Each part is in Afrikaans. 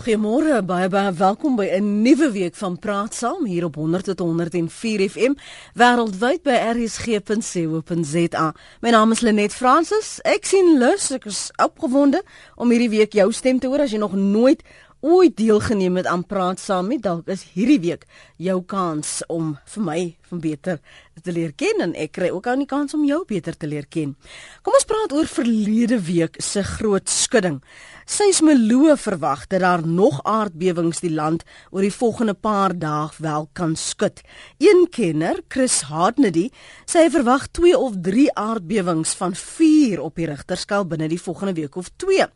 Goeiemôre, baie baie welkom by 'n nuwe week van Praat Saam hier op 100 tot 104 FM wêreldwyd by rsg.co.za. My naam is Lenet Fransis. Ek sien lus, ek is opgewonde om hierdie week jou stem te hoor as jy nog nooit ooit deelgeneem het aan praat saam met dalk is hierdie week jou kans om vir my van beter te leer ken en ek kry ook aan die kans om jou beter te leer ken. Kom ons praat oor verlede week se groot skudding. Seismoloë verwag dat daar nog aardbewings die land oor die volgende paar dae wel kan skud. Een kenner, Chris Hardnedy, sê hy verwag 2 of 3 aardbewings van 4 op die Richterskaal binne die volgende week of 2.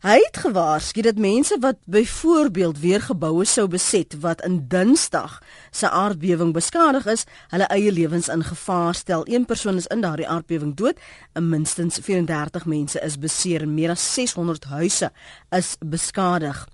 Hy het gewaarsku dat mense wat byvoorbeeld weer geboue sou beset wat in Dinsdag se aardbewing beskadig is, hulle eie lewens in gevaar stel. Een persoon is in daardie aardbewing dood en minstens 34 mense is beseer en meer as 600 huise is beskadig.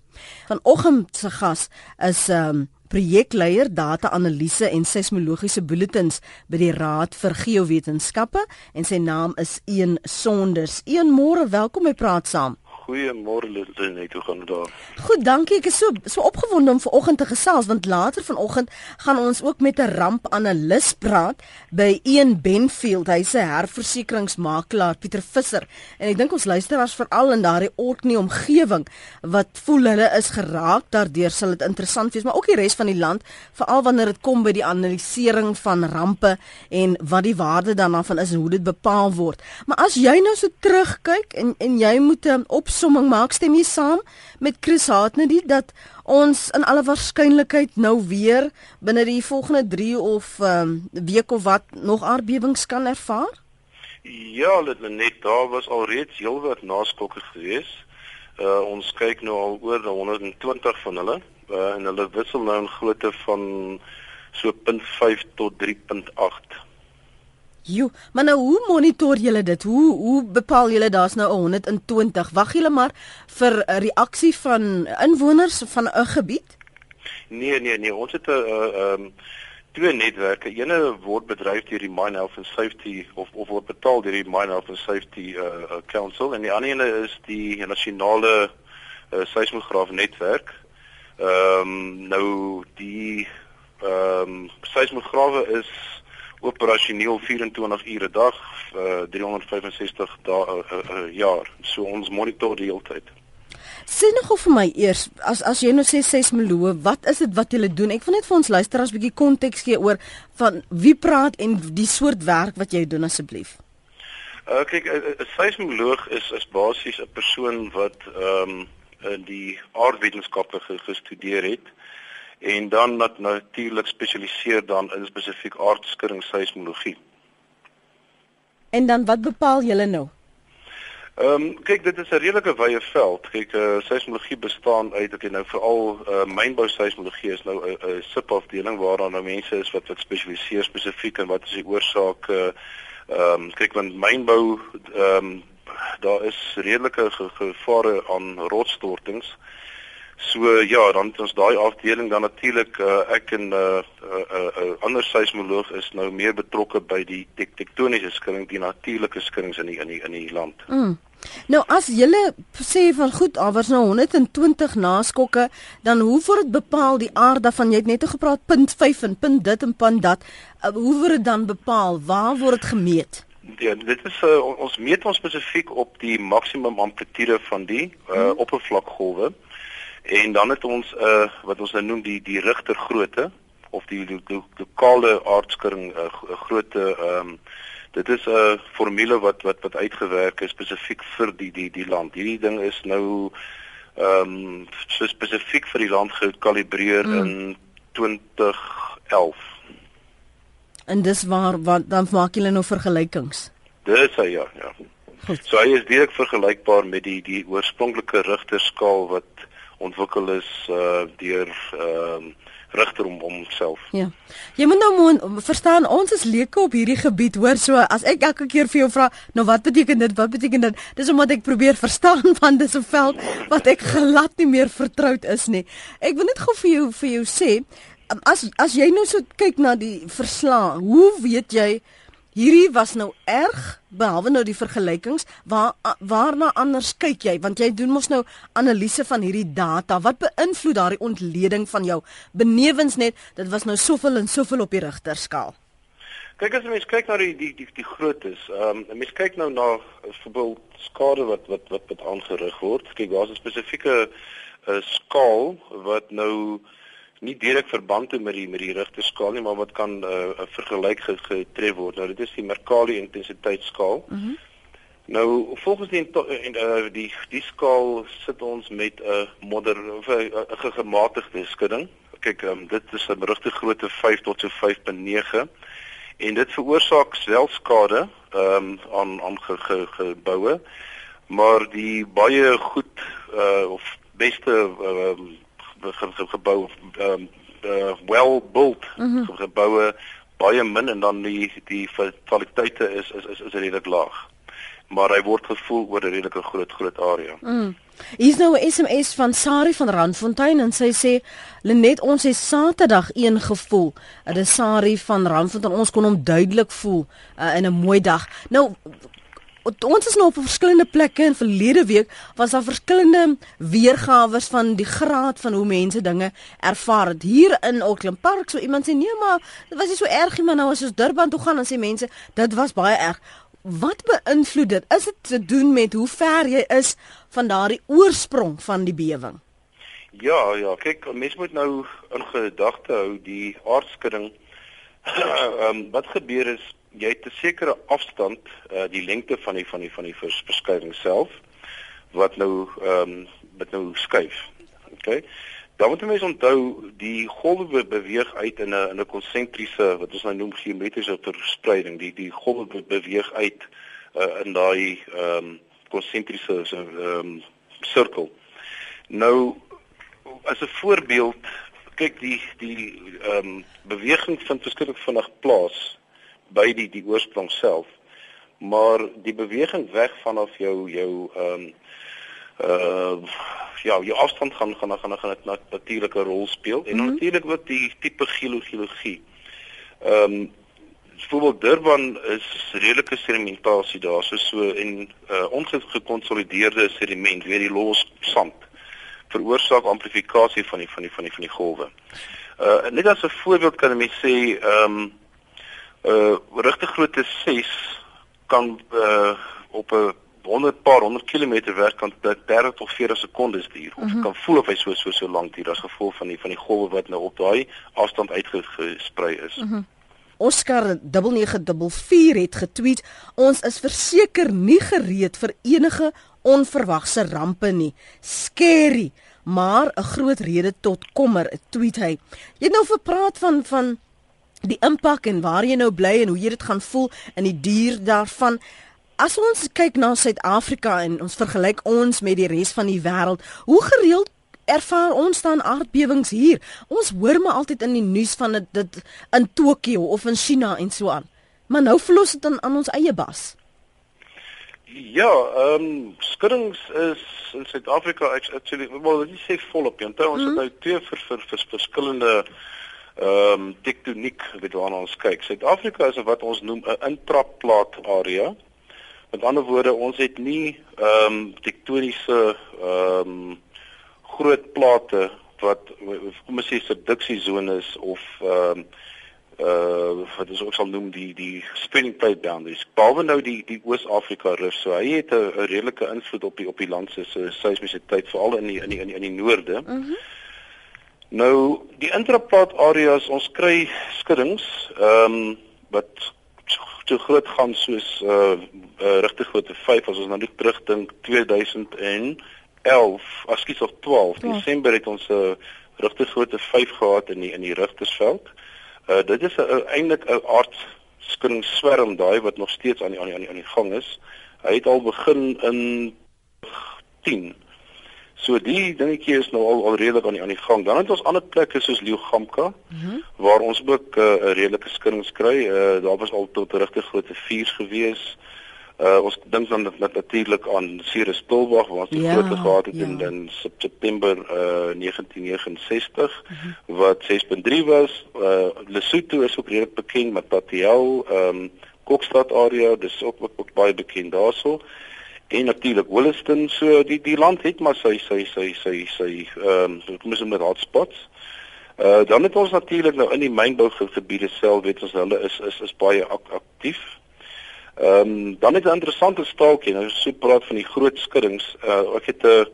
Vanoggend se gas is 'n um, ehm, projekleier data-analise en seismologiese bulletins by die Raad vir Geowetenskappe en sy naam is Een Sonders. Een môre, welkom by Praat Saam. Goeiemôre Lizzie, hoe gaan dit daar? Goed, dankie. Ek is so so opgewonde om vanoggend te gesels want later vanoggend gaan ons ook met 'n rampanalis praat by Ian Benfield. Hy's 'n herversekeringsmakelaar, Pieter Visser. En ek dink ons luisteraars veral in daardie Orkney omgewing wat voel hulle is geraak daardeur sal dit interessant wees, maar ook die res van die land, veral wanneer dit kom by die analisering van rampe en wat die waarde daarvan is en hoe dit bepaal word. Maar as jy nou so terugkyk en en jy moet 'n op opsomming maak stem jy saam met Chris Hartnedy dat ons in alle waarskynlikheid nou weer binne die volgende 3 of um, week of wat nog aardbewings kan ervaar? Ja, dit net daar was alreeds heelwat naskokke gewees. Uh ons kyk nou al oor 120 van hulle uh, en hulle wissel nou in grootte van so 0.5 tot 3.8. Jo, maar nou hoe monitor julle dit? Hoe hoe bepaal julle daar's nou 120? Wag julle maar vir 'n reaksie van inwoners van 'n gebied? Nee, nee, nee, ons het 'n ehm um, twee netwerke. Eene word bedryf deur die Mine Health and Safety of of word betaal deur die Mine Health and Safety uh, Council en die ander ene is die nasionale uh, seismograaf netwerk. Ehm um, nou die ehm um, seismograwe is operasioneel 24 ure 'n dag, uh, 365 dae 'n uh, uh, jaar. So ons monitor die hele tyd. Sê nog vir my eers, as as jy nou sê seismoloë, wat is dit wat julle doen? Ek wil net vir ons luisteraars 'n bietjie konteks gee oor van wie praat en die soort werk wat jy doen asseblief. Uh kyk, 'n seismoloog is is basies 'n persoon wat ehm um, in die aardwetenskappe gestudeer het. Uh en dan nat natuurlik spesialiseer dan in spesifiek aardskudding seismologie. En dan wat bepaal julle nou? Ehm um, kyk dit is 'n redelike wye veld. Kyk eh uh, seismologie bestaan uit ek nou veral eh uh, mynbou seismologie is nou 'n uh, subafdeling waar daar nou mense is wat wat spesialiseer spesifiek in wat is die oorsaak eh ehm um, kyk want mynbou ehm um, daar is redelike gevare aan rotsstortings. Eh So ja, dan het ons daai afdeling dan natuurlik uh, ek en 'n uh, uh, uh, uh, ander seismoloog is nou meer betrokke by die tek tektoniese skudding, die natuurlike skuddings in die in die in die land. Mm. Nou as jy sê van goed, al was nou 120 naskokke, dan hoe word dit bepaal die aarde van jy het net gepraat punt 5 en punt dit en punt dat, uh, hoe word dit dan bepaal? Waar word dit gemeet? Ja, dit is uh, ons meet ons spesifiek op die maksimum amplitude van die uh, mm. oppervlakgolwe. En dan het ons 'n uh, wat ons nou noem die die rigter grootte of die lokale aardskudding 'n uh, grootte ehm um, dit is 'n uh, formule wat wat wat uitgewerk is spesifiek vir die die die land. Hierdie ding is nou ehm um, so spesifiek vir die land gekalibreer mm. in 2011. En dis waar wat dan maak julle nou vergelykings? Dis hy ja, ja. Goed. So hy is direk vergelykbaar met die die oorspronklike rigterskaal wat ontwikkel is uh deur ehm uh, regter om homself. Ja. Jy moet nou moet verstaan ons is leuke op hierdie gebied hoor so as ek elke keer vir jou vra nou wat beteken dit wat beteken dit dis omdat ek probeer verstaan van dis 'n veld wat ek glad nie meer vertroud is nie. Ek wil net gou vir jou vir jou sê as as jy nou so kyk na die verslag, hoe weet jy hierdie was nou erg behalwe nou die vergelykings waar waarna anders kyk jy? Want jy doen mos nou analise van hierdie data. Wat beïnvloed daardie ontleding van jou? Benewens net dit was nou soveel en soveel op die rigterskaal Kyk as jy mens kyk na die die die, die grootes, ehm um, mens kyk nou na byvoorbeeld skade wat wat wat wat aangerig word. Kyk, daar's 'n spesifieke uh, skaal wat nou nie direk verband het met die met die rigterskaal nie, maar wat kan 'n uh, vergelyk getref word. Nou dit is die Mercalli intensiteitsskaal. Mm nou volgens die en uh, die die skaal sit ons met 'n uh, modder of 'n uh, gematigde skudding. Kyk, um, dit is 'n berigte grootte 5 tot so 5.9 en dit veroorsaak swelskade ehm um, aan aan ge, ge, geboue maar die baie goed uh, of beste ehm uh, ge, ge, gebou ehm um, uh, well built mm -hmm. geboue baie min en dan die die fataliteite is is is, is redelik laag maar hy word gevoel oor 'n redelike groot groot area. Mm. Hier's nou 'n SMS van Sari van Randfontein en sy sê Lenet ons het Saterdag een gevoel. Dit is Sari van Randfontein ons kon hom duidelik voel uh, in 'n mooi dag. Nou ons is nou op verskillende plekke en verlede week was daar verskillende weergawe van die graad van hoe mense dinge ervaar het hier in Auckland Park. So iemand sê nee maar dit was nie so erg nie maar nou as ons Durban toe gaan dan sê mense dit was baie erg. Wat beïnvloed dit? Is dit te doen met hoe ver jy is van daardie oorsprong van die bewing? Ja, ja, kyk, mens moet nou in gedagte hou die aardskudding. Ehm um, wat gebeur is jy het 'n sekere afstand, uh, die lengte van die van die van die verskuiving self wat nou ehm um, wat nou skuif. OK. Dan moet mense onthou die golwe beweeg uit in 'n in 'n konsentriese wat ons nou noem geometriese verspreiding. Die die golwe beweeg uit uh, in daai ehm um, konsentriese ehm um, sirkel. Nou as 'n voorbeeld, kyk die die ehm um, beweging vind verskriklik vinnig plaas by die die oorsprong self. Maar die beweging weg vanaf jou jou ehm um, uh ja, jou afstand gaan gaan gaan gaan 'n natuurlike rol speel en mm -hmm. natuurlik ook die tipe geologie. Ehm um, byvoorbeeld Durban is redelike sedimentasie daar so so en uh ongekonsolideerde sediment, weer die los sand veroorsaak amplifikasie van die van die van die van die golwe. Uh net as 'n voorbeeld kan mens sê ehm um, uh regte grootte 6 kan uh op 'n 100 paar 100 km werk kan dit 30 tot 40 sekondes duur. Ons mm -hmm. kan voel of hy so so so lank duur as gevolg van die van die golwe wat nou op daai afstand uitgesprei is. Mm -hmm. Oscar 9944 het getweet: "Ons is verseker nie gereed vir enige onverwagse rampe nie. Scary, maar 'n groot rede tot kommer," tweet hy. Jy het nou verpraat van van die impak en waar jy nou bly en hoe jy dit gaan voel in die duur daarvan. As ons kyk na Suid-Afrika en ons vergelyk ons met die res van die wêreld, hoe gereeld ervaar ons dan aardbewings hier? Ons hoor maar altyd in die nuus van dit, dit in Tokio of in China en so aan. Maar nou verlos dit dan aan ons eie bas. Ja, ehm um, skuddings is in Suid-Afrika actually wel dit sê volop. Jy onthou ons mm. het nou twee vir vir, vir verskillende ehm um, tektoniek weet waarna ons kyk. Suid-Afrika is wat ons noem 'n intrapplaat area. Met ander woorde, ons het nie ehm um, tektoniese ehm um, groot plate wat kom ons sê subduksiezones of ehm um, uh wat ons ook sal noem die die spinning plate boundaries. Behalwe nou die die Oos-Afrika rif, so hy het 'n redelike invloed op die op die land se seismisiteit veral in die in die in die, in die noorde. Mm -hmm. Nou die intraplaat areas ons kry skuddings ehm um, wat te groot gaan soos uh, uh regtig grootte 5 as ons nou net terugdink 2011 askies of 12 ja. Desember het ons 'n uh, regtig grootte 5 gehad in die in die Rigtersveld. Uh dit is 'n uh, eintlik 'n aard skudding swerm daai wat nog steeds aan die aan die aan die gang is. Hy het al begin in 10 So die dingetjie is nou al al redelik aan die aan die gang. Dan het ons ander plekke soos Leeugamka mm -hmm. waar ons ook eh, 'n uh, redelike skuddings kry. Uh, daar was al tot regte groot vuurs gewees. Uh, ons dink dan dat natuurlik aan Ceres Pilbag waar ons ja, groot gehad het ja. in, in September uh, 1969 mm -hmm. wat 6.3 was. Uh, Lesotho is ook redelik bekend met Tatiel. Ehm um, Kokstad area, dis ook ook, ook baie bekend daarso. En natuurlik Williston, so die die land het maar sy sy sy sy sy ehm um, kom ons noem dit hotspots. Uh dan het ons natuurlik nou in die mynbougebiede self weet ons hulle is is is baie ak aktief. Ehm um, dan het 'n interessante staaltjie nou so praat van die groot skuddings. Uh ek het 'n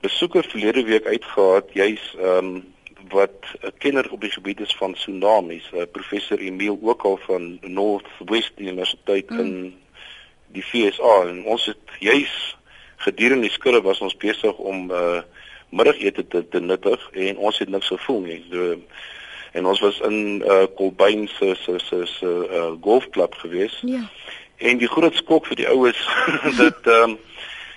besoeker verlede week uitgehaat jy's ehm um, wat 'n kenner op die gebied is van tsunamies, uh, professor Emil ook al van Northwest Universiteit mm. in die FSA en ons het juis gedurende die skille was ons besig om uh middagete te, te nuttig en ons het niks gevoel nie. So en ons was in uh Kolbyn se se se se uh golfklub gewees. Ja. En die groot skok vir die oues dat ehm um,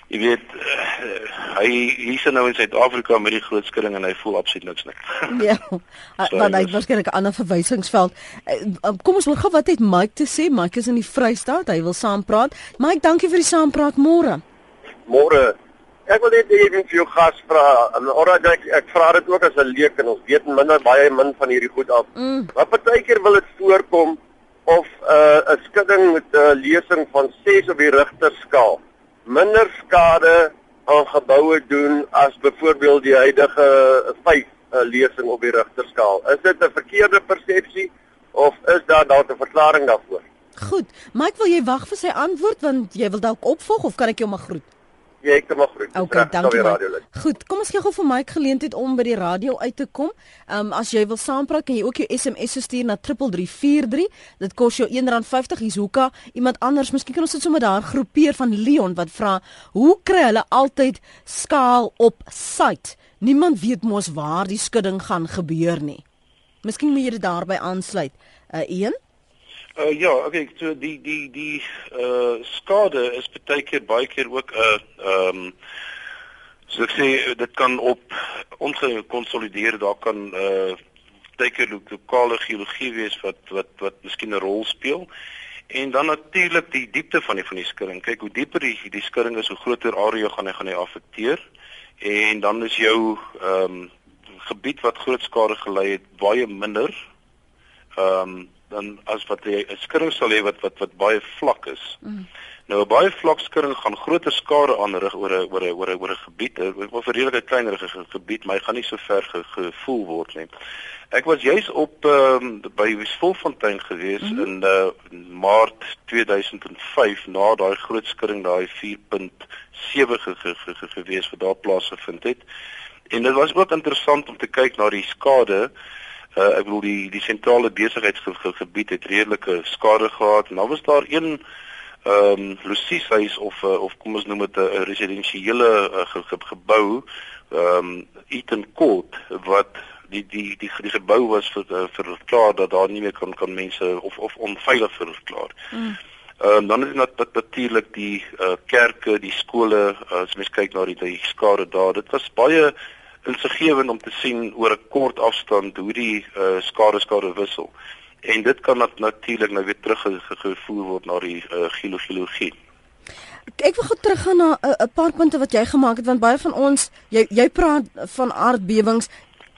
jy weet uh, hy hier's nou in Suid-Afrika met die groot skudding en hy voel absoluut niks nie. ja. Want hy het waarskynlik 'n ander verwysingsveld. Uh, kom ons hoor gou wat het Mike te sê. Mike is in die Vrystaat. Hy wil saampraat. Mike, dankie vir die saampraat môre. Môre. Ek wil net even vir jou gas vra. Alraai ek ek vra dit ook as 'n leek en ons weet minder baie min van hierdie goed af. Mm. Wat partykeer wil dit voorkom of 'n uh, skudding met 'n uh, lesing van 6 op die Richter skaal minder skade aan geboue doen as byvoorbeeld die huidige 5 uh, lesing op die rigterskaal. Is dit 'n verkeerde persepsie of is daar dalk 'n verklaring daarvoor? Goed, Mike, wil jy wag vir sy antwoord want jy wil dalk opvolg of kan ek jou maar groet? Ja, ek kom groet. Okay, dankie. Goed, kom ons gee gou vir my geleentheid om by die radio uit te kom. Ehm um, as jy wil saampraat, kan jy ook jou SMS stuur na 3343. Dit kos jou R1.50 hier's hoeka. Iemand anders, miskien kan ons dit sommer daar groepeer van Leon wat vra, "Hoe kry hulle altyd skaal op site? Niemand weet mos waar die skudding gaan gebeur nie." Miskien moet jy dit daarby aansluit. Uh een Uh ja, okay, so die die die uh skade is baie keer baie keer ook 'n uh, ehm um, so ek sê dit kan op ongekonsolideer daar kan uh baie keer lokale geologie wees wat wat wat miskien 'n rol speel. En dan natuurlik die diepte van die van die skudding. Kyk hoe dieper die die skudding is, hoe groter area gaan hy gaan hy affekteer. En dan is jou ehm um, gebied wat groot skade gelei het baie minder. Ehm um, dan as wat jy 'n skudding sal hê wat wat wat baie vlak is. Mm. Nou 'n baie vlak skudding gaan groter skade aanrig oor 'n oor 'n oor 'n oor 'n gebied, of 'n redelike kleinerige gebied, maar hy gaan nie so ver ge, gevoel word nie. Ek was juis op um, by Wiesvolfontein gewees mm -hmm. in uh, Maart 2005 na daai groot skudding daai 4.7 ge, ge, ge, ge, gewees wat daar plaasgevind het. En dit was ook interessant om te kyk na die skade uh, ek bedoel die die sentrale besigheidsgebied het redelike skade gehad. Nou was daar een ehm um, losieshuis of uh, of kom ons noem dit 'n residensiële uh, ge, ge, gebou ehm um, Eaton Court wat die die die die gebou was vir uh, verklaar dat daar nie meer kan kan mense of of onveilig verklaar. Mm. Ehm um, dan is dit natuurlik die uh, kerke, die skole, uh, as mens kyk na die, die skade daar. Dit was baie insiggewend om te sien oor 'n kort afstand hoe die uh, skade skade wissel. En dit kan nat natuurlik nou weer teruggevoer word na die uh, geologie. Ek wil gou teruggaan na 'n uh, paar punte wat jy gemaak het want baie van ons jy jy praat van aardbewings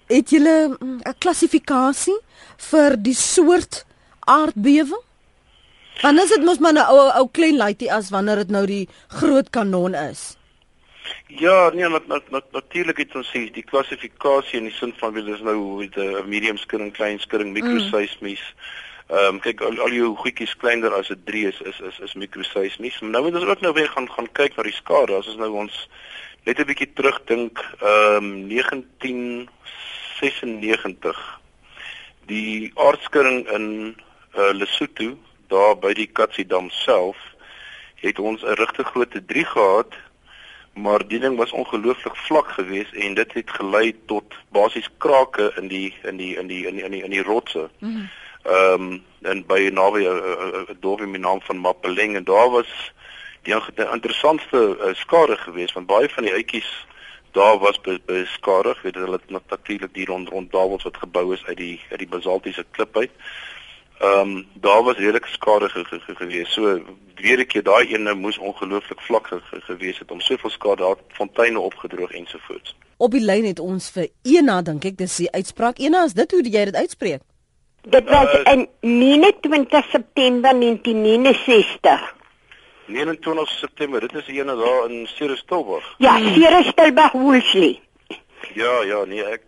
het jy 'n mm, klassifikasie vir die soort aardbewing? Want is dit mos maar 'n ou ou klein laaitjie as wanneer dit nou die groot kanon is? Ja, nee, nat, nat, nat, natuurlik het ons sê die klassifikasie in die sin van wie dis nou met 'n medium skudding, klein skudding, mikroseismies. Ehm um, kyk al, al jou goedjies kleiner as 'n 3 is is is, is mikroseismies. Nou moet ons ook nou weer gaan gaan kyk na die skade. As ons nou ons net 'n bietjie terugdink, ehm um, 1996 die aardskudding in uh, Lesotho daar by die Katsidam self het ons 'n regte groot 3 gehad maar die ding was ongelooflik vlak geweest en dit het gelei tot basies krake in die in die in die in die in die, in die rotse. Mhm. Ehm mm um, en by naby 'n uh, uh, uh, dorpie met naam van Mapeleng en daar was die, die interessantste uh, skade geweest want baie van die uitjies daar was beskadig, weet hulle het natuurlik die rond rond daar wat gebou is uit die uit die basaltiese klip uit. Ehm um, daar was redelik skade ge ge ge gewees. So weer 'n keer daai een nou moes ongelooflik vlak ge ge gewees het om soveel skade daar fonteine opgedroog ensovoorts. Op die lyn het ons vir Ena dink ek dis die uitspraak. Ena, is dit hoe jy dit uitspreek? Dit was uh, in 29 September 1969. 29 September, dit is die ene daar in Cerestilburg. Ja, Cerestilburg Woolsley. Ja, ja, nee, ek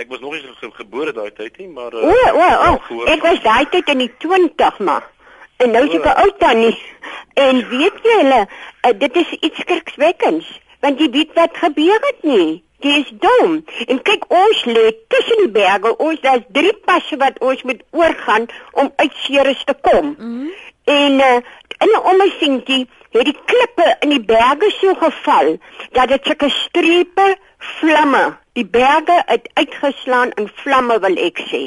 ek was nog nie ge gebore daai tyd nie, maar uh, O, o, o. Ek was daai tyd in die 20 maar. En nou is ek oud tannie. En weet jy hulle, uh, dit is iets skrikwekkends, want jy weet wat gebeur het nie. Dit is dom. En kyk ons lê tussen die berge. Ons daar's drie passe wat ons moet oorgaan om uit Ceres te kom. Mm -hmm. En uh, in 'n omsienkie het die klippe in die berge so geval dat dit sulke strepe vlamme, die berge het uitgeslaan in vlamme wil ek sê.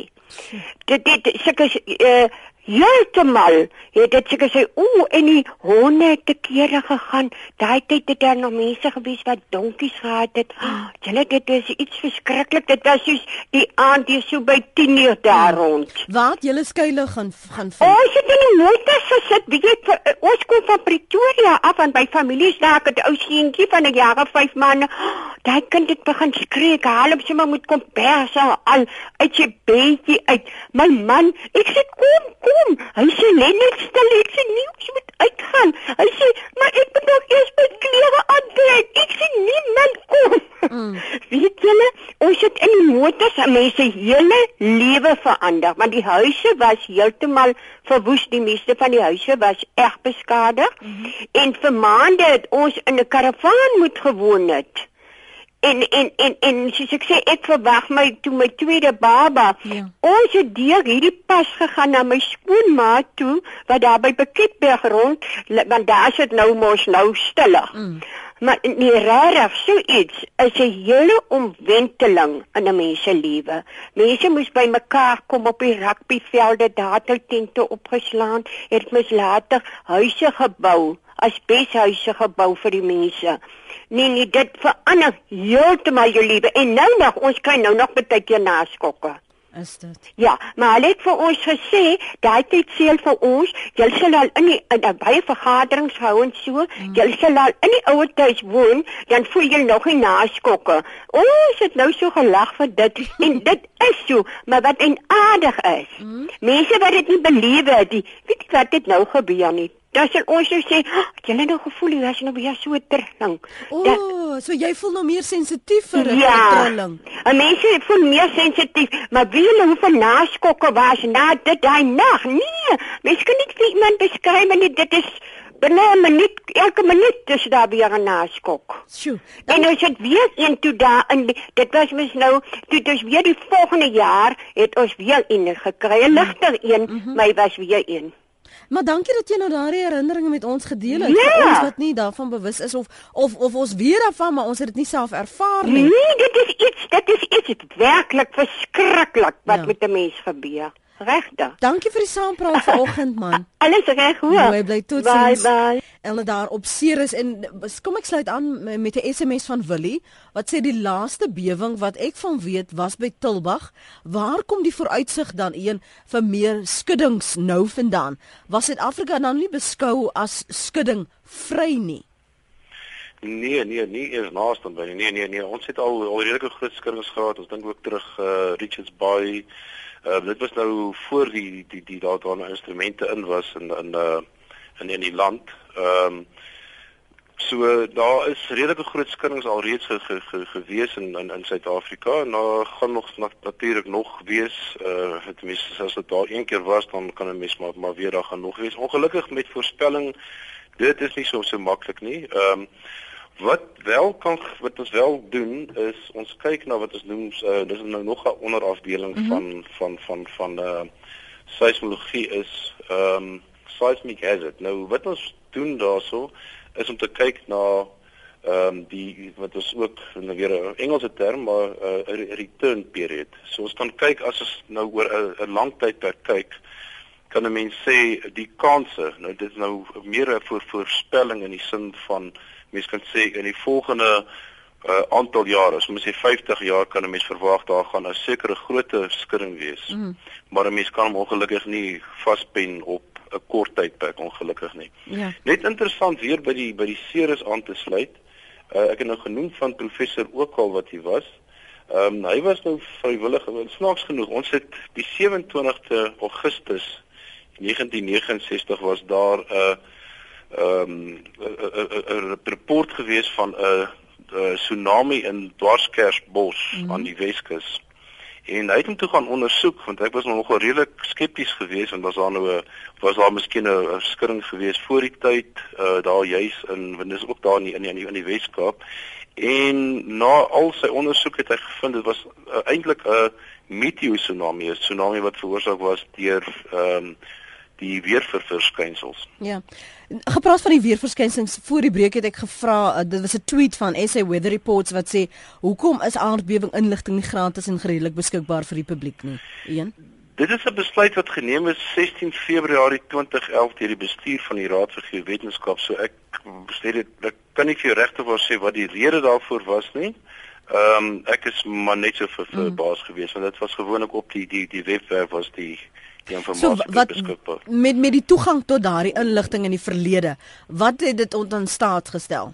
Dit dit sulke uh, Heeltemal het dit seker sê o en die honde het te kere gegaan. Daai tyd het daar nog mense gewees wat donkies gehad het. Oh, Julle dit is iets verskriklik. Dit was soos die aand hier so by 10 uur daar rond. Wat julle skuile gaan gaan vind? Ons het in die motor gesit. Weet jy vir, ons kom van Pretoria af en by families daar het 'n ou seentjie van 'n jaar of 5 maande. Oh, daai kind het begin skree. Haal hom sommer moet kom perse al uit sy bedjie uit. My man, ek sê kom, kom kom. Hy sê net stil, ek sê nie ons moet uitgaan. Hy sê, maar ek moet nog eers my klere aantrek. Ek sê nie man kom. Mm. Weet julle, ons het in die motors aan mense hele lewe verander, want die huise was heeltemal verwoes. Die meeste van die huise was erg beskadig. Mm -hmm. En vir maande het ons in 'n karavaan moet gewoon het en en en en soos ek sê ek verwag my toe my tweede baba. Ja. Ons het deur hierdie pas gegaan na my skoonma toe wat daar by Beketberg rond want daar is dit nou mos nou stiller. Mm. Maar nie rarig so iets is 'n hele omwenteling in 'n mens se lewe. Mense moes by mekaar kom op die rugbyvelde, daar het tente opgeslaan, het mens later huise gebou as beshuise gebou vir die mense. Nee nee, dit verander heeltemal jou lewe en nou nog ons kry nou nog baie keer naskokke. Is dit? Ja, maar hulle het vir ons gesê, daai tyd seel vir ons, jy sal al in die in baie vergaderings hou en so, mm. jy sal al in die ouer huis woon, dan voel jy nog nie naskokke. Ons het nou so gelag vir dit en dit is so, maar wat en aardig is. Mm. Mense wat dit nie beleef het, weet jy wat dit nou gebeur nie. Dan sal ons nou sê, oh, "Jy het nou gevoel jy was nou weer so trilling." O, oh, so jy voel nou meer sensitief vir 'n ja, trilling. Ja. Mense voel meer sensitief, maar wie hulle hoe van naskokke was na dit daai nag? Nee, mens kan nie vir iemand beskryf nie, dit is binne 'n minuut, elke minuut is daar weer 'n naskok. Sjoe. En ons het weer een toe daar in dit was mens nou, toe dis weer die volgende jaar het ons weer een gekry, 'n ligter een, mm -hmm. my was weer een. Maar dankie dat jy nou daardie herinneringe met ons gedeel het. Ja. Ons wat nie daarvan bewus is of of of ons weet daarvan maar ons het dit nie self ervaar nie. Nee, dit is iets, dit is iets werklik verskriklik wat ja. met 'n mens gebeur. Regtig. Dankie vir die saampraat vanoggend man. Alles reg hoor. Mooi bly totsiens. Bye bye. Hulle daar op Ceres en kom ek sluit aan met 'n SMS van Willie wat sê die laaste bewing wat ek van weet was by Tilbag. Waar kom die vooruitsig dan een vir meer skuddings nou vandaan? Was Suid-Afrika dan nie beskou as skudding vry nie? Nee, nee, nie eers naaste by nie. Nee, nee, nee. Ons het al al redelike groot skuddings gehad. Ons dink ook terug uh Richards Bay Uh, dit was nou voor die die die daar daar instrumente in was in in uh in in die land. Ehm um, so daar is redelike groot skuddings alreeds ge, ge, ge, gewees in in in Suid-Afrika en daar gaan nog natuurlik nog wees. Uh het mense as dit daar een keer was dan kan 'n mens maar maar weer daar gaan nog wees. Ongelukkig met voorspelling dit is nie so so maklik nie. Ehm um, Wat wel kan wat ons wel doen is ons kyk na wat ons noem uh, dis nou nog 'n onderafdeling mm -hmm. van van van van uh seismologie is ehm um, seismic hazard. Nou wat ons doen daarso is om te kyk na ehm um, die wat ons ook nou weer 'n Engelse term maar 'n uh, return period. So ons kan kyk as ons nou oor 'n lang tydperk kyk kan 'n mens sê die kanse nou dit is nou meer 'n voor, voorspelling in die sin van mens kan sê in die volgende uh, aantal jare, as mens sê 50 jaar kan 'n mens verwag daar gaan 'n sekere groot skudding wees. Mm. Maar 'n mens kan hom ongelukkig nie vaspen op 'n kort tydperk ongelukkig nie. Ja. Net interessant weer by die by die Ceres aan te sluit. Uh, ek het nou genoem van professor Ookal wat hy was. Ehm um, hy was nou vrywillig, snaaks genoeg. Ons het die 27de Augustus 1969 was daar 'n uh, ehm um, 'n rapport gewees van 'n tsunami in Dwarskersbos mm aan die Weskus. En hy het hom toe gaan ondersoek want ek was nog nogal redelik skepties geweest want was daar nou 'n was daar miskien 'n skudding geweest voor die tyd uh, daar juis in want dis ook daar in die, in die, in die Weskaap. En na al sy ondersoek het hy gevind dit was uh, eintlik 'n meteor tsunami, 'n tsunami wat veroorsaak was deur ehm um, die weerverskynsels. Ja. Gepraat van die weerverskynsels voor die breek het ek gevra, uh, dit was 'n tweet van SA Weather Reports wat sê, "Hoekom is aardbewing inligting nie gratis en redelik beskikbaar vir die publiek nie?" Een. Dit is 'n besluit wat geneem is 16 Februarie 2011 deur die bestuur van die Raad vir Geowetenskap. So ek sê dit ek kan nie vir jou regte wou sê wat die rede daarvoor was nie. Ehm um, ek is maar net so verbaas mm. geweest want dit was gewoonlik op die die die webwerf was die die informasie so, wat, beskikbaar. Met met die toegang tot daardie inligting in die verlede, wat het dit ontan staat gestel?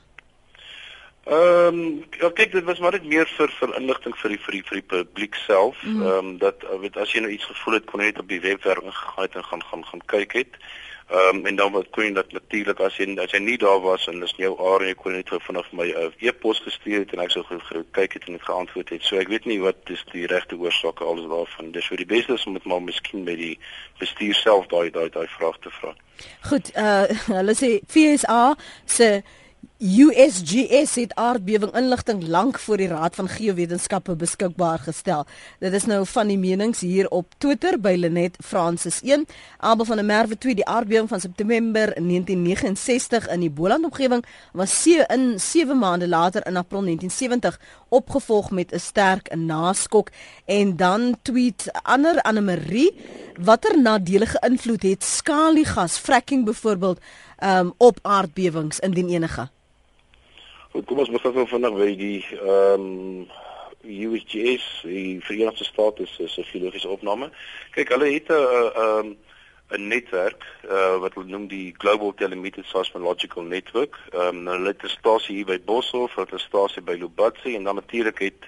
Ehm um, ja, kyk dit was maar net meer vir vir inligting vir die vir die vir die publiek self. Mhm. Ehm mm um, dat weet as jy nou iets gevoel het kon jy net op die webwerf ingegaan het en gaan gaan gaan kyk het. Ehm um, en dan wat kon dat natuurlik as jy as jy nie daar was en dis jou area kon jy net vanaf my uh, e-pos gestuur het en ek sou gekyk het en het geantwoord het. So ek weet nie wat is die regte oorsake alles daarvan. Dis vir die beste om dit maar miskien by die bestuur self daai daai daai vraag te vra. Goed, uh hulle sê FSA se USGS het aardbewing inligting lank voor die Raad van Geowetenskappe beskikbaar gestel. Dit is nou van die menings hier op Twitter by Lenet Francis 1. Abel van der Merwe tweet die aardbewing van September 1969 in die Boland omgewing was se in 7 maande later in April 1970 opgevolg met 'n sterk naskok en dan tweet ander Anne Marie watter nadelige invloed het skaliegas fracking byvoorbeeld um, op aardbewings indien enige Goed, kom ons begin vandag by die ehm um, USGS, die Verenigde State se geologiese opname. Kyk, hulle het 'n ehm 'n netwerk uh, wat hulle noem die Global Telemeter Seismological Network. Ehm um, hulle het 'n stasie hier by Boshoff, hulle het 'n stasie by Lubatsi en dan natuurlik het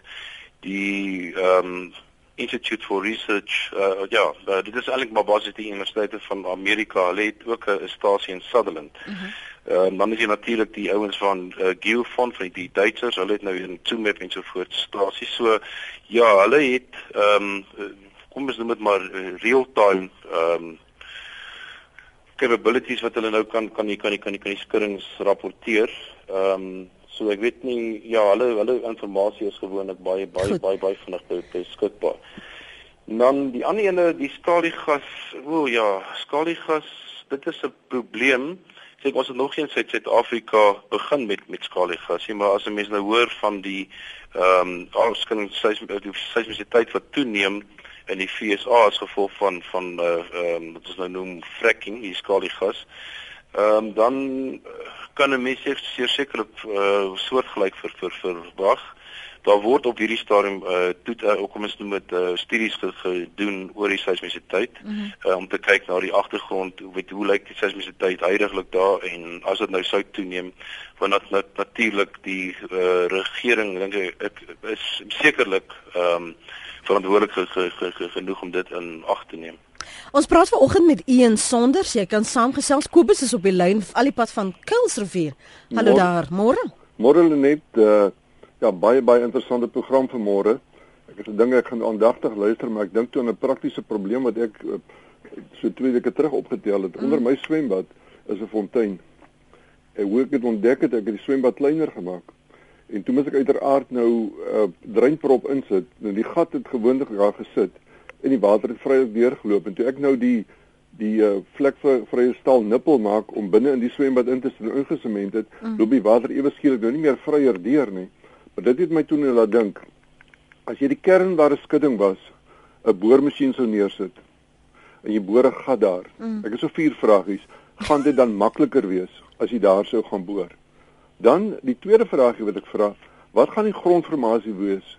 die ehm um, Institute for Research uh, ja, uh, dit is eintlik maar basies die Universiteit van Amerika. Hulle het ook 'n stasie in Sutherland. Mm -hmm. Uh, dan is jy natuurlik die ouens van uh, Geofond van die Duitsers, hulle het nou weer 'n Zoom-app en so voort stasie. So ja, hulle het ehm um, kom ons noem dit maar uh, real-time ehm um, capabilities wat hulle nou kan kan nie kan nie kan nie kan die skuddings rapporteer. Ehm um, so ek weet nie ja, hulle hulle inligting is gewoonlik baie baie baie baie vinnig beskikbaar. Dan die ander ene, die skaliegas, o ja, skaliegas, dit is 'n probleem sê ons het nog geen Suid-Afrika begin met met skaliegas nie, maar as 'n mens nou hoor van die ehm um, afskenning seismisiteit wat toeneem in die FSA as gevolg van van uh ehm um, wat ons nou noem fracking, die skaliegas. Ehm um, dan kan 'n mens sekerlik uh soortgelyk vir vir verwag. Daar word op hierdie stadium uh toet uh, ook om ons noem dit uh studies gedoen oor die seismisiteit mm -hmm. uh, om te kyk na die agtergrond weet hoe lyk die seismisiteit heidaglik daar en as dit nou sou toeneem want nat, nat, natuurlik die uh, regering dink ek is sekerlik ehm um, verantwoordelik ge, ge, ge, genoeg om dit in ag te neem. Ons praat vanoggend met Ian Sonders. Jy kan saamgesels. Kobus is op die lyn al die pad van Kuilsrivier. Hallo daar, môre. Môre net uh Ja, baie baie interessante program vir môre. Ek het gedink ek gaan aandagtig luister, maar ek dink toe aan 'n praktiese probleem wat ek eh, so twee weke terug opgetel het. Mm. Onder my swembad is 'n fontein. En hoe ek dit ontdek het, ek het die swembad kleiner gemaak. En toe moet ek uiteraard nou 'n uh, dreinprop insit. Nou die gat het gewoonlik daar gesit en die water het vrylik deurgeloop en toe ek nou die die uh, vlek vir vrye stal nippel maak om binne in die swembad in te sit en ingesement het, mm. loop die water ewe skielik nou nie meer vryer deur nie. Maar dit het my toe net laat dink. As jy die kern waar 'n skudding was, 'n boormasjien sou neersit en jy boor 'n gat daar. Mm. Ek het so vier vragies. Gaan dit dan makliker wees as jy daar sou gaan boor? Dan die tweede vragie wat ek vra, wat gaan die grondformasie wees?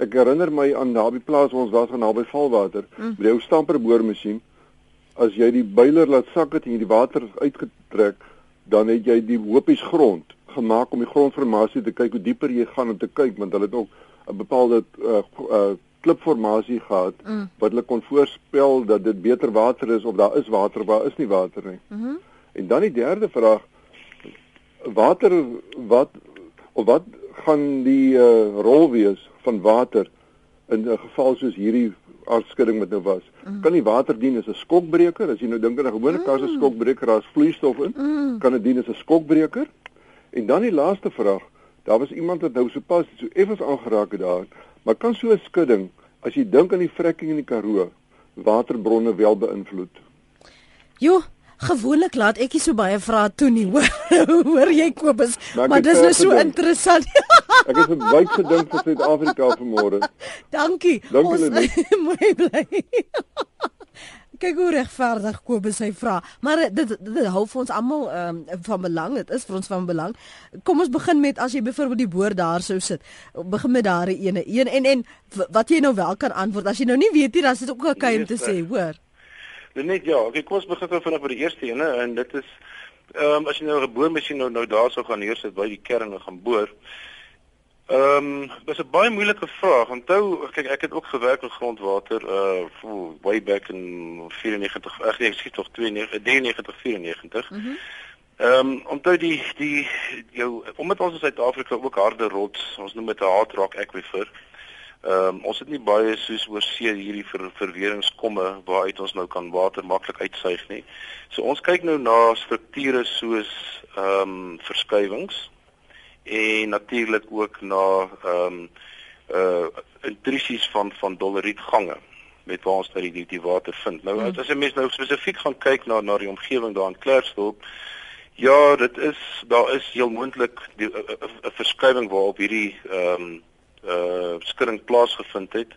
Ek herinner my aan naby plaas waar ons was aan naby valwater, mm. met jou stamper boormasjien. As jy die builer laat sak het en jy die water uitgetrek, dan het jy die hoopies grond gemaak om die grondformasie te kyk hoe dieper jy gaan om te kyk want hulle het ook 'n bepaalde uh, uh, klipformasie gehad mm. wat hulle kon voorspel dat dit beter water is of daar is water waar is nie water nie. Mm en dan die derde vraag water wat of wat gaan die uh, rol wees van water in 'n geval soos hierdie aardskudding wat nou was. Mm. Kan die water dien as 'n skokbreker? As jy nou dink aan 'n gewone kar se mm. skokbreker, daar's vloeistof in, mm. kan dit dien as 'n skokbreker? En dan die laaste vraag. Daar was iemand wat nou sopas so effens aangeraak het daar, maar kan so 'n skudding, as jy dink aan die vrekking in die Karoo, waterbronne wel beïnvloed? Jo, Gewoonlik laat ek nie so baie vrae toe nie, hoor. hoor jy Kobus? Maar, maar dis nou so gedink. interessant. ek het baie gedink vir Suid-Afrika vanmôre. Dankie. Dankie mooi bly. Kyk hoe regverdig Kobus sy vra. Maar dit dit, dit hou vir ons almal um, van belang. Dit is vir ons van belang. Kom ons begin met as jy byvoorbeeld die boord daar sou sit. Begin met daare ene. Een en en wat jy nou wel kan antwoord. As jy nou nie weet nie, dan is dit ook okay om te sê, hoor. Net ja, ek kom ons begin gou vinnig by die eerste ene en dit is ehm um, as jy nou 'n boormasjien nou nou daar sou gaan neersit by die kern en gaan boor. Ehm um, dis 'n baie moeilike vraag. Onthou, kyk ek het ook gewerk in grondwater uh way back in 94 ag nee, ek skiet tog 92 93 94. Mhm. Mm Ehm um, onthou die die jou omdat ons in Suid-Afrika ook harde rots, ons noem dit 'n hard rock aquifer. Ehm um, ons het nie baie soos oor see hierdie ver, verweringskomme waaruit ons nou kan water maklik uitsuig nie. So ons kyk nou na strukture soos ehm um, verskuiwings en natuurlik ook na ehm um, uh intrusies van van dolerietgange met waar ons nou die die water vind. Nou hmm. as 'n mens nou spesifiek gaan kyk na na die omgewing daar in Klerksdorp Ja, dit is daar is heel moontlik 'n verskuiwing waarop hierdie ehm um, uh skudding plaasgevind het.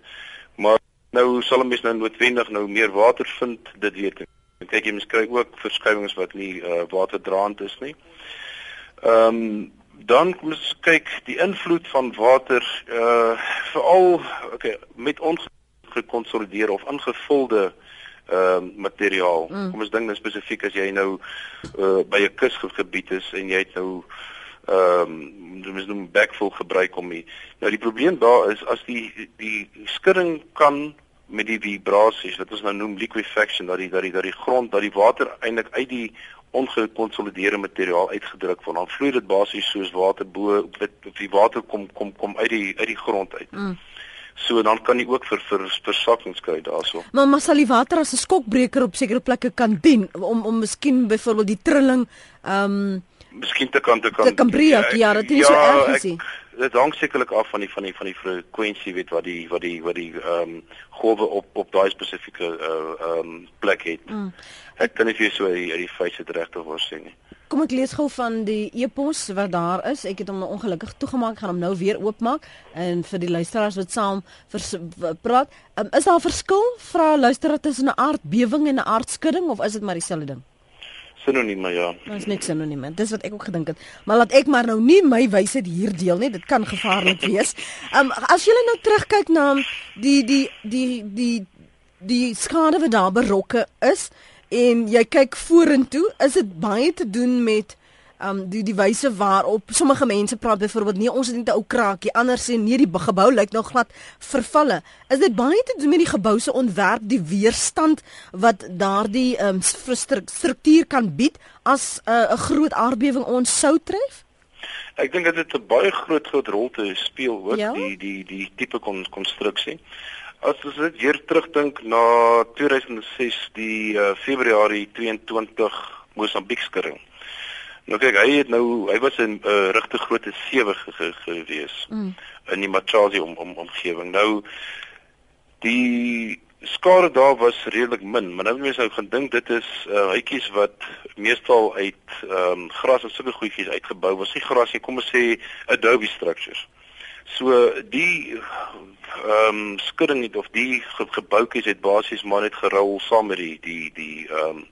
Maar nou sal 'n mens nou noodwendig nou meer water vind, dit weet ek. En kyk jy mens kry ook verskuiwings wat nie uh waterdraand is nie. Ehm um, dan kom ons kyk die invloed van water uh veral okay met ongekonsolideerde of ingevulde ehm uh, materiaal. Mm. Kom ons dink nou spesifiek as jy nou uh by 'n kusgebied is en jy het nou ehm um, mens noem backfill gebruik om die nou die probleem daar is as die die skudding kan met die vibrasies wat ons nou noem liquefaction dat die dat die dat die grond dat die water eintlik uit die ongekonsolideerde materiaal uitgedruk word dan vloei dit basies soos water bo dit die water kom kom kom uit die uit die grond uit. Mm. So dan kan jy ook vir vir versakkings kry daarso. Maar maar sal die water as 'n skokbreker op sekere plekke kan dien om om miskien byvoorbeeld die trilling ehm um, miskien te kan te kan te kan breek ja dit is ja, so erg is dit hang sekerlik af van die van die van die frekwensie weet wat die wat die wat die ehm um, golwe op op daai spesifieke uh, ehm uh, um, plek het mm. ek kan nie vir so uit die feite regte voor sê nie Kom ek lees gou van die e-pos wat daar is. Ek het hom nou ongelukkig toegemaak, gaan hom nou weer oopmaak en vir die luisteraars wat saam praat, um, is daar 'n verskil vra luisteraar tussen 'n aardbewing en 'n aardskudding of is dit maar dieselfde ding? Sinonieme ja. Dit is niks sinonieme. Dis wat ek ook gedink het. Maar laat ek maar nou nie my wysheid hier deel nie. Dit kan gevaarlik wees. Ehm um, as jy nou terugkyk na die die die die die skade wat daar berokke is en jy kyk vorentoe, is dit baie te doen met um die die wyse waarop sommige mense praat byvoorbeeld nee ons het net 'n ou kraakie ander sê nee die gebou lyk nou glad vervalle is dit baie te doen met die gebou se ontwerp die weerstand wat daardie um struktuur kan bied as uh, 'n uh, groot aardbewing ons sou tref Ek dink dit het 'n baie groot groot rol te speel hoor ja? die die die tipe kon konstruksie As ons dit hier terugdink na 2006 die uh, Februarie 22 Mosambiek skudding. Nou kyk, hy het nou hy was in 'n uh, eh, regte groot sewe ge gewees mm. in die Machazi om, om, omgewing. Nou die skade daar was redelik min, maar nou mense nou gaan dink dit is uh, huitjies wat meestal uit ehm um, gras en sulke goedjies uitgebou was. Nie gras nie, kom ons sê adobe structures. So die ehm um, skudding het of die ge gebouetjies het basies maar net gerol saam met die die die ehm um,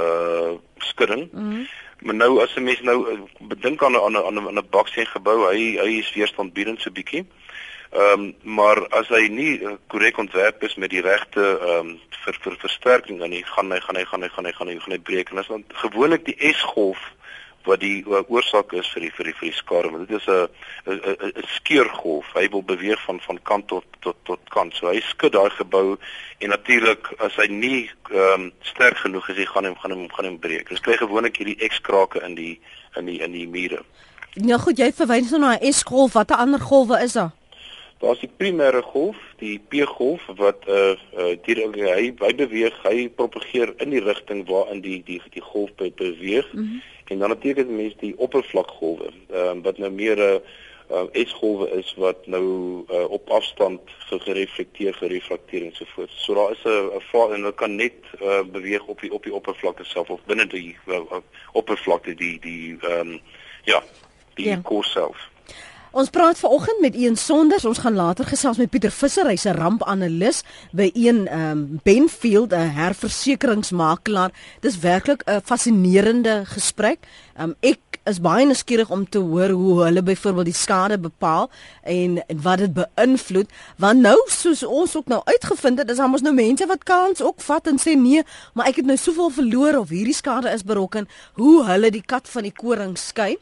uh skudding. Mm -hmm. Maar nou as 'n mens nou bedink aan 'n aan 'n aan 'n baksteen gebou, hy hy is weerstandbiedend so bietjie. Ehm um, maar as hy nie uh, korrek ontwerp is met die regte ehm um, vir vir versterking dan nie gaan hy gaan hy gaan hy gaan hy gaan hy gaan hy breek en as dan gewoonlik die S-golf wat die uh, oorsaak is vir die vir die vir die skade want dit is 'n 'n skeurgolf. Hy wil beweeg van van kant tot tot tot kant. So hy skud daai gebou en natuurlik as hy nie ehm um, sterk genoeg is hy gaan hom gaan hom gaan hom breek. Dis kry gewoonlik hierdie X-krake in die in die in die mure. Nou goed jy verwys nou na 'n S-golf. Watter ander golwe is daar Daar's die primêre golf, die P-golf wat uh uh die hy hy beweeg, hy propageer in die rigting waarin die die die golf beweeg. Mm -hmm. En dan natuurlik die mens die oppervlakgolwe, ehm uh, wat nou meer 'n uh, uh, S-golwe is wat nou uh, op afstand gereflekteer, gerefrakteer en so voort. So daar is 'n 'n vlak en dit kan net uh, beweeg op die op die oppervlakte self of binne die uh, oppervlakte die die ehm um, ja, die ja. core self. Ons praat vanoggend met Ian Sonders. Ons gaan later gesels met Pieter Visser, hy's 'n rampanalis by een ehm um, Benfield, 'n herversekeringsmakelaar. Dis werklik 'n fascinerende gesprek. Um, ek is baie nuuskierig om te hoor hoe hulle byvoorbeeld die skade bepaal en, en wat dit beïnvloed want nou soos ons ook nou uitgevind het is daar mos nou mense wat kans ook vat en sê nee maar ek het nou soveel verloor of hierdie skade is berokken hoe hulle die kat van die koring skei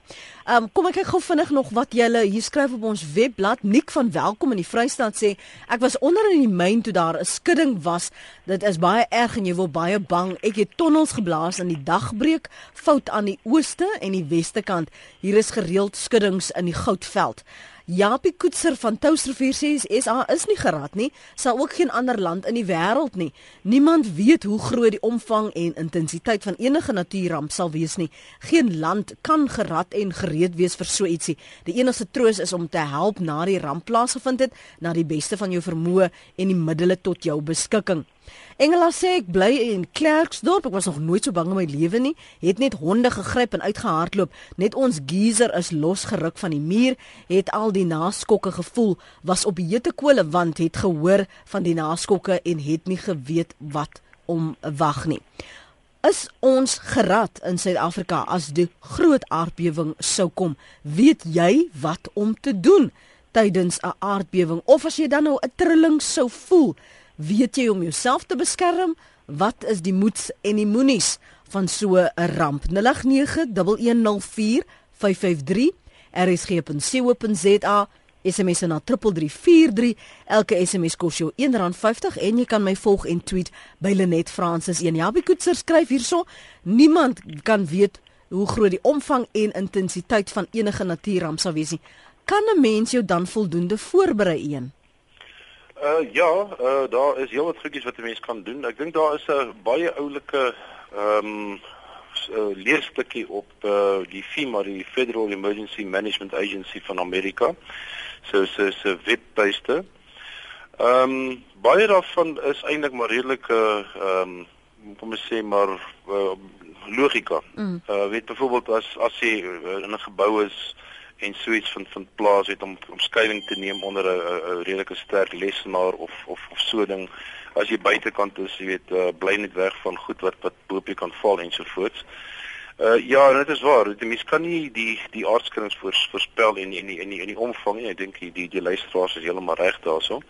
Um, kom ek kyk gou vinnig nog wat julle hier skryf op ons webblad. Nik van Welkom in die Vrystaat sê ek was onder in die myn toe daar 'n skudding was. Dit is baie erg en jy word baie bang. Ek het tonnels geblaas in die dagbreek fout aan die ooste en die weste kant. Hier is gereeld skuddings in die Goudveld. Japie Koetser van Touwsrivier sê SA is nie gerad nie, sal ook geen ander land in die wêreld nie. Niemand weet hoe groot die omvang en intensiteit van enige natuurramp sal wees nie. Geen land kan gerad en gereed wees vir so ietsie. Die enigste troos is om te help na die ramp plaasgevind het, na die beste van jou vermoë en die middele tot jou beskikking. Engela sê ek bly in Klerksdorp. Ek was nog nooit so bang in my lewe nie. Het net honde gegryp en uitgehardloop. Net ons geyser is losgeruk van die muur. Het al die naskokke gevoel. Was op hete kole want het gehoor van die naskokke en het nie geweet wat om wag nie. Is ons gerad in Suid-Afrika as die groot aardbewing sou kom? Weet jy wat om te doen tydens 'n aardbewing of as jy dan nou 'n trilling sou voel? Weet jy om jouself te beskerm? Wat is die moeds en die moenies van so 'n ramp? 0891104553 rsg.co.za SMS na 3343 elke SMS kos jou R1.50 en jy kan my volg en tweet by Lenet Francis 1 Jabie Koetser skryf hierso niemand kan weet hoe groot die omvang en intensiteit van enige natuurramp sal wees nie kan 'n mens jou dan voldoende voorberei een Uh ja, uh daar is heelwat goedjies wat 'n mens kan doen. Ek dink daar is 'n baie oulike ehm um, uh, leerstukkie op uh die FEMA, die Federal Emergency Management Agency van Amerika. So so so webtuiste. Ehm um, baie daarvan is eintlik maar redelike ehm um, kom ons sê maar uh, logika. Mm. Uh weet byvoorbeeld as as jy in 'n gebou is en suits van van plaas het om omskuiwing te neem onder 'n redelike sterk lesenaar of of of so ding as jy buitekant is jy weet uh, bly net weg van goed wat wat boop jy kan val ensovoorts. Uh ja, dit is waar. Die mens kan nie die die aardskrims voorspel en en die en die, die, die omvang nie. Ek dink die die, die luisteraars is heeltemal reg daaroor.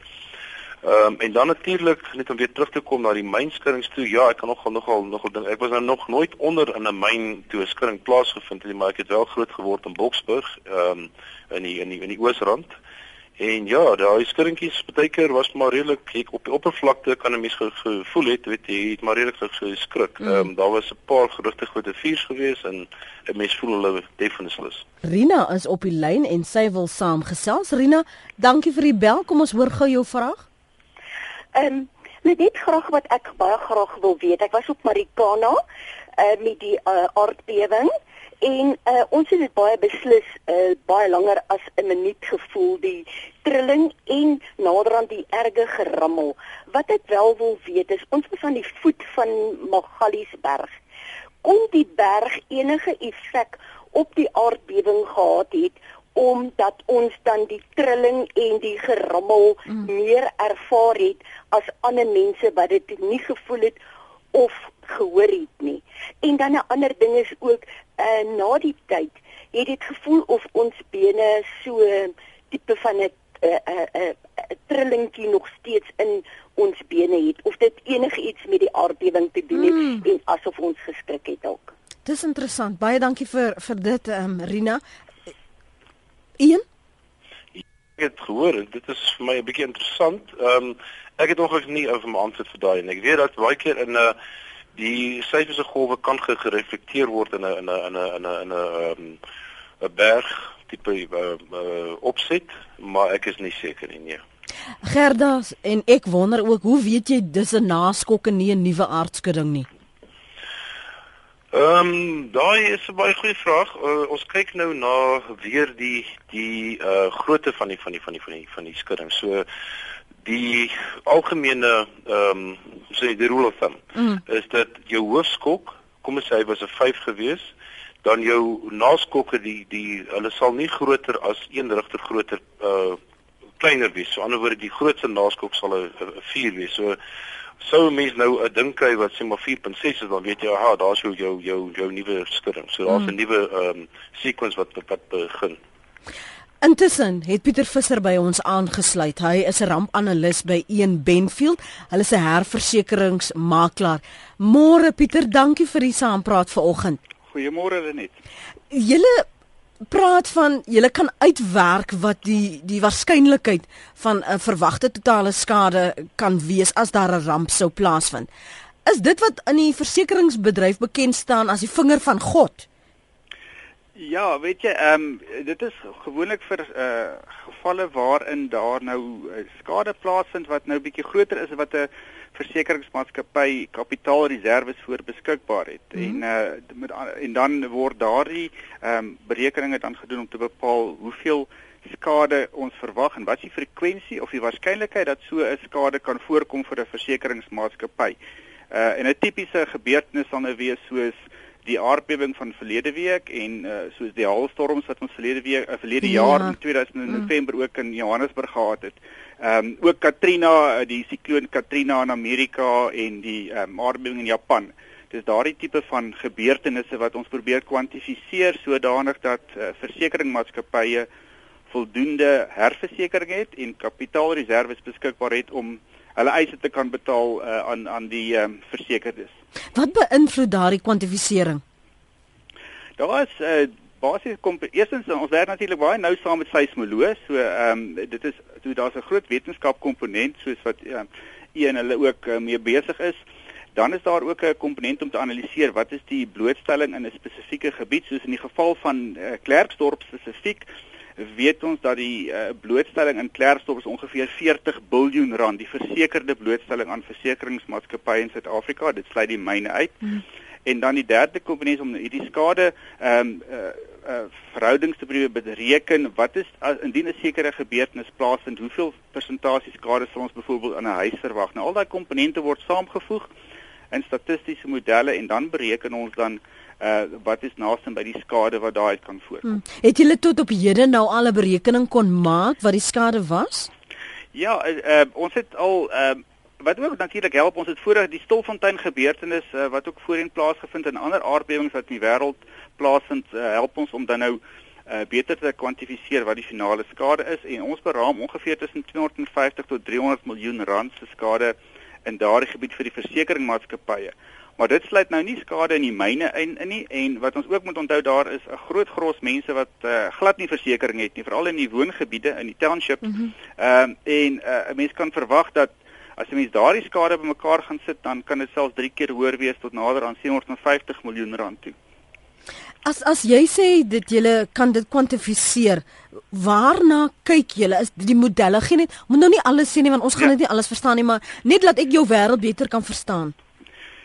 Ehm um, en dan natuurlik net om weer terug te kom na die mynskuddings toe. Ja, ek kan nogal nogal nogal ding. Ek was nou nog nooit onder in 'n myn toe 'n skudding plaasgevind het, maar ek het wel groot geword in Boksburg, ehm um, in die in die in die Oosrand. En ja, daai skuddingkies baie keer was maar redelik ek op die oppervlakte kan 'n mens gevoel het, weet jy, het maar redelik geskrik. Mm. Ehm um, daar was 'n paar gerugte groot vuurs gewees en 'n mens voel hulle definitief. Rina is op die lyn en sy wil saamgesels. Rina, dankie vir die bel. Kom ons hoor gou jou vraag. Ehm um, net graag wat ek baie graag wil weet. Ek was op Marikana uh, met die uh, aardbewing en uh, ons het dit baie beslis uh, baie langer as 'n minuut gevoel die trilling en naderhand die erge gerammel. Wat ek wel wil weet is ons is aan die voet van Magaliesberg. Kom die berg enige effek op die aardbewing gehad het omdat ons dan die trilling en die gerammel mm. meer ervaar het as ander mense wat dit nie gevoel het of gehoor het nie. En dan 'n ander ding is ook uh, na die tyd het dit gevoel of ons bene so tipe van 'n 'n uh, 'n uh, trillingkie nog steeds in ons bene het of dit enige iets met die aardbewing te doen het mm. en asof ons geskrik het dalk. Dis interessant. Baie dankie vir vir dit ehm um, Rina. Ian? Ek het gehoor en dit is vir my 'n bietjie interessant. Ehm um, ek het ongelukkig nie oor my antwoord vir daai en ek weet dat baie keer in 'n uh, die syfers golwe kan gereflekteer word in 'n in 'n in 'n in 'n in 'n ehm 'n berg tipe uh, uh, opset, maar ek is nie seker nie. Nee. Gerda en ek wonder ook hoe weet jy dis 'n naskok en nie 'n nuwe aardskudding nie? Ehm um, daai is 'n baie goeie vraag. Uh, ons kyk nou na weer die die uh grootte van die van die van die van die van die skudding. So die algemene ehm um, sê die rule of thumb mm. is dat jou hoofskok, kom ons sê hy was 'n 5 gewees, dan jou naskokke die die hulle sal nie groter as een rigter groter uh kleiner wees. So anderswoorde die grootste naskok sal 'n 4 wees. So sou mens nou 'n ding kry wat sê maar 4.6 is dan weet jy aha, daar's jou jou jou jou nuwe skudding. So daar's 'n mm. nuwe ehm um, sequence wat wat begin. Intussen het Pieter Visser by ons aangesluit. Hy is 'n rampanalis by Een Benfield. Hulle is 'n herversekeringsmakelaar. Môre Pieter, dankie vir die saampraat vanoggend. Goeiemôre Lenet. Julle praat van julle kan uitwerk wat die die waarskynlikheid van 'n verwagte totale skade kan wees as daar 'n ramp sou plaasvind. Is dit wat in die versekeringsbedryf bekend staan as die vinger van God? Ja, weet jy, ehm um, dit is gewoonlik vir uh gevalle waarin daar nou uh, skade plaasvind wat nou bietjie groter is wat 'n versekeringsmaatskappy kapitaalreserves voor beskikbaar het. Mm -hmm. En uh met en dan word daardie ehm um, berekeninge dan gedoen om te bepaal hoeveel skade ons verwag en wat is die frekwensie of die waarskynlikheid dat so 'n skade kan voorkom vir 'n versekeringsmaatskappy. Uh en 'n tipiese gebeurtenis sal nou wees soos die aardbewing van verlede week en uh, soos die haalstorms wat ons verlede week uh, verlede ja. jaar in 2000 in mm. November ook in Johannesburg gehad het. Ehm um, ook Katrina, uh, die sikloon Katrina in Amerika en die um, aardbewing in Japan. Dis daardie tipe van gebeurtenisse wat ons probeer kwantifiseer sodanig dat uh, versekeringsmaatskappye voldoende herversekering het en kapitaalreserwes beskikbaar het om hulle eise te kan betaal uh, aan aan die um, versekerdes. Wat beïnvloed daardie kwantifisering? Daar is uh, basies kom eerstens ons werk natuurlik baie nou saam met seismoloog, so ehm um, dit is toe daar's 'n groot wetenskap komponent soos wat ehm uh, een hulle ook uh, mee besig is. Dan is daar ook 'n komponent om te analiseer wat is die blootstelling in 'n spesifieke gebied soos in die geval van uh, Klerksdorp spesifiek weet ons dat die uh, blootstelling in Klerksdorp is ongeveer 40 miljard rand, die versekerde blootstelling aan versekeringsmaatskappye in Suid-Afrika. Dit sluit die myne uit. Hmm. En dan die derde komponent om hierdie skade ehm um, uh, uh verhoudings te probeer bereken wat is uh, indien 'n sekere gebeurtenis plaasvind hoeveel persentasie skade sal ons byvoorbeeld aan 'n huis verwag nou al daai komponente word saamgevoeg in statistiese modelle en dan bereken ons dan uh wat is naaste by die skade wat daar uit kan voorkom. Hmm. Het julle tot op hede nou al 'n berekening kon maak wat die skade was? Ja, uh, uh ons het al uh wat ook natuurlik help ons het voorheen die Stolfontein gebeurtenis uh, wat ook voorheen plaasgevind en ander aardbewings wat in die wêreld plaasvind uh, help ons om dan nou uh, beter te kwantifiseer wat die finale skade is en ons beraam ongeveer tussen 250 tot 300 miljoen rand se skade in daardie gebied vir die versekeringsmaatskappye. Maar dit sluit nou nie skade in die myne in in nie en wat ons ook moet onthou daar is 'n groot gros mense wat uh, glad nie versekerings het nie veral in die woongebiede in die townships. Ehm mm uh, en uh, 'n mens kan verwag dat as 'n mens daardie skade bymekaar gaan sit dan kan dit selfs 3 keer hoër wees tot nader aan 750 miljoen rand toe. As as jy sê dit jy kan dit kwantifiseer, waarna kyk julle? Is die modelle geen net moet nou nie alles sê nie want ons gaan ja. dit nie alles verstaan nie, maar net laat ek jou wêreld beter kan verstaan.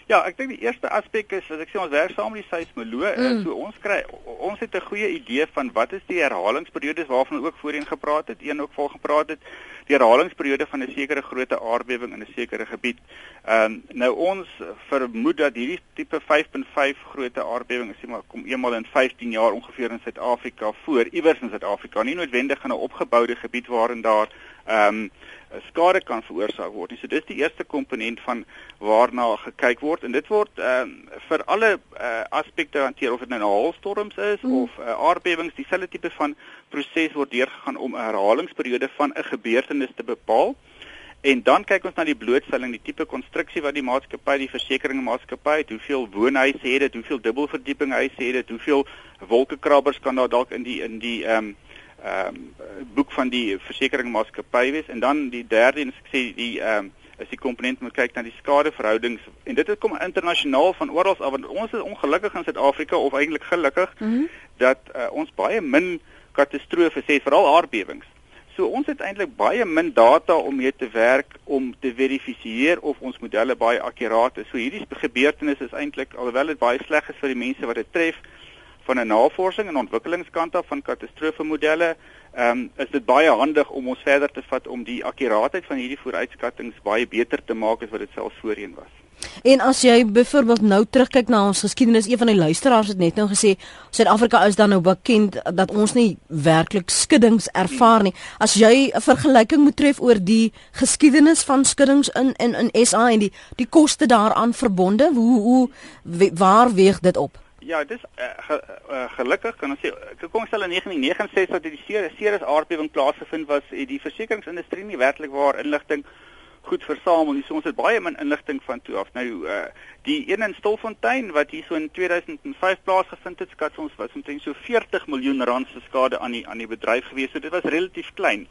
Ja, ek dink die eerste aspek is as ek sê ons werk saam met die seismoloog, mm. so ons kry ons het 'n goeie idee van wat is die herhalingsperiodes waarvan ook voorheen gepraat het, een ook vol gepraat het, die herhalingsperiode van 'n sekere grootte aardbewing in 'n sekere gebied. Ehm um, nou ons vermoed dat hierdie tipe 5.5 grootte aardbewing, sê maar kom eenmal in 15 jaar ongeveer in Suid-Afrika voor, iewers in Suid-Afrika, nie noodwendig in 'n opgeboude gebied waarin daar ehm um, skade kan veroorsaak word. So dis die eerste komponent van waarna gekyk word en dit word ehm uh, vir alle uh, aspekte hanteer of dit nou haalstorms is mm. of uh, aardbewings, dieselfde tipe van proses word deurgegaan om 'n herhalingsperiode van 'n gebeurtenis te bepaal. En dan kyk ons na die blootstelling, die tipe konstruksie wat die maatskappy, die versekeringsmaatskappy het, hoeveel woonhuise het dit, hoeveel dubbelverdieping huise het dit, hoeveel wolkekrabbers kan daar dalk in die in die ehm um, ehm um, boek van die versekeringsmaatskappy wees en dan die derde en ek sê die ehm um, is die komponent moet kyk na die skadeverhoudings en dit het kom internasionaal van oral af want ons is ongelukkig in Suid-Afrika of eintlik gelukkig mm -hmm. dat uh, ons baie min katastrofes het veral aardbewings. So ons het eintlik baie min data om mee te werk om te verifisieer of ons modelle baie akkuraat is. So hierdie gebeurtenis is eintlik alhoewel dit baie sleg is vir die mense wat dit tref van 'n navorsing en ontwikkelingskant af van katastrofemodelle ehm um, is dit baie handig om ons verder te vat om die akkuraatheid van hierdie vooruitskattinge baie beter te maak as wat dit selfs voorheen was. En as jy byvoorbeeld nou terugkyk na ons geskiedenis, een van die luisteraars het net nou gesê Suid-Afrika is dan nou bekend dat ons nie werklik skuddings ervaar nie. As jy 'n vergelyking moet tref oor die geskiedenis van skuddings in in in SA en die die koste daaraan verbonde, hoe hoe waar weeg dit op? Ja, dis uh, ge, uh, gelukkig kan ons sê kom ons stel in 1969 dat die Ceres aardbewing plaasgevind was, het die versekeringsindustrie nie werklik waar inligting goed versamel nie. So ons het baie min inligting van toe af. Nou uh, die een in Stilfontein wat hier so in 2005 plaasgevind het, skat ons was omtrent so 40 miljoen rand se skade aan die aan die bedryf gewees. So dit was relatief klein.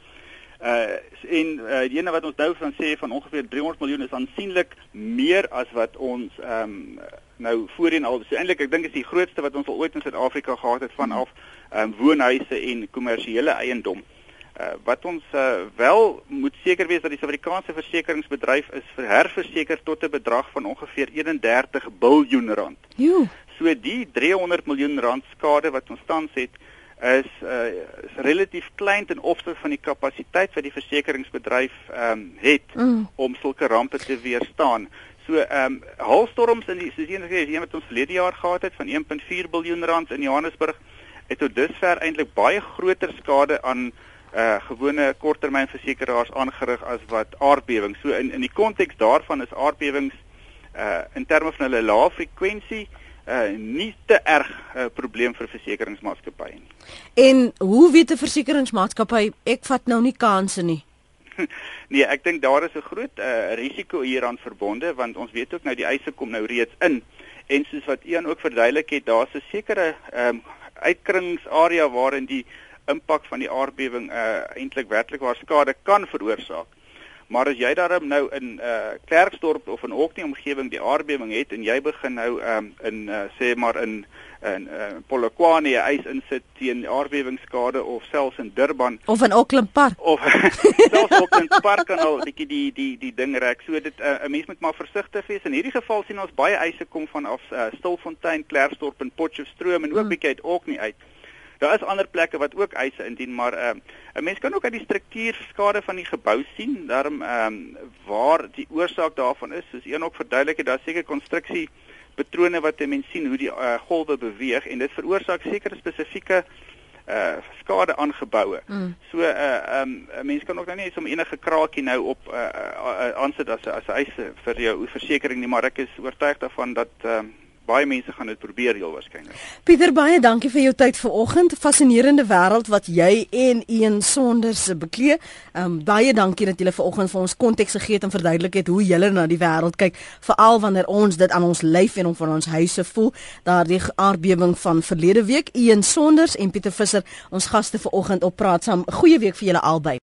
Uh en uh, die ene wat ons nou van sê van ongeveer 300 miljoen is aansienlik meer as wat ons ehm um, nou voorheen al so eintlik ek dink is die grootste wat ons al ooit in Suid-Afrika gehad het vanaf ehm um, woonhuise en kommersiële eiendom. Uh, wat ons uh, wel moet seker wees dat die Suid-Afrikaanse versekeringsbedryf is vir herverseker tot 'n bedrag van ongeveer 31 miljard rand. Jo. So die 300 miljoen rand skade wat ons tans het is, uh, is relatief klein ten opsigte van die kapasiteit wat die versekeringsbedryf ehm um, het mm. om sulke rampe te weerstaan. So ehm um, haalstorms in die soos een gesê, een wat ons verlede jaar gehad het van 1.4 miljard rand in Johannesburg het tot dusver eintlik baie groter skade aan uh gewone korttermynversekeraars aangerig as wat aardbewings. So in in die konteks daarvan is aardbewings uh in terme van hulle lae frekwensie uh nie te erg 'n uh, probleem vir versekeringsmaatskappye nie. En hoe weet 'n versekeringsmaatskappy ek vat nou nie kansse nie? nee, ek dink daar is 'n groot uh, risiko hieraan verbonde want ons weet ook nou die eise kom nou reeds in en soos wat Ian ook verduidelik het, daar's 'n sekere ehm um, uitkringingsarea waarin die impak van die aardbewing uh, eintlik werklik waar skade kan veroorsaak. Maar as jy daarom nou in uh Klerksdorp of in Oknie omgewing die aardbewing het en jy begin nou um in uh, sê maar in in uh, Polokwane jy eis insit teen aardbewingsskade of selfs in Durban of in Auckland Park of selfs Auckland Park kan al bietjie die die die ding rek. So dit 'n uh, mens moet maar versigtig wees. In hierdie geval sien ons baie eise kom van af uh, Stilfontein, Klerksdorp en Potchefstroom en ook hmm. bietjie uit Oknie uit. Daar is ander plekke wat ook eise indien, maar ehm, 'n uh, mens kan ook uit die struktuurskade van die gebou sien, daarom ehm um, waar die oorsaak daarvan is, soos een ook verduidelik het, daar seker konstruksie patrone wat 'n mens sien hoe die uh, golwe beweeg en dit veroorsaak sekere spesifieke uh skade aan geboue. Mm. So uh um 'n mens kan ook nou nie som enige kraakie nou op uh aansit uh, uh, as as eise vir jou versekerings nie, maar ek is oortuig daarvan dat um baie mense gaan dit probeer heel waarskynlik. Pieter baie dankie vir jou tyd vanoggend. Fascinerende wêreld wat jy en een sonder se beklee. Ehm um, baie dankie dat jy vanoggend vir ons konteks gegee het en verduidelik het hoe jy na die wêreld kyk, veral wanneer ons dit aan ons lyf en om van ons huise voel. Daardie aardbewing van verlede week, een sonders en Pieter Visser, ons gaste vanoggend op praat saam. Goeie week vir julle albei.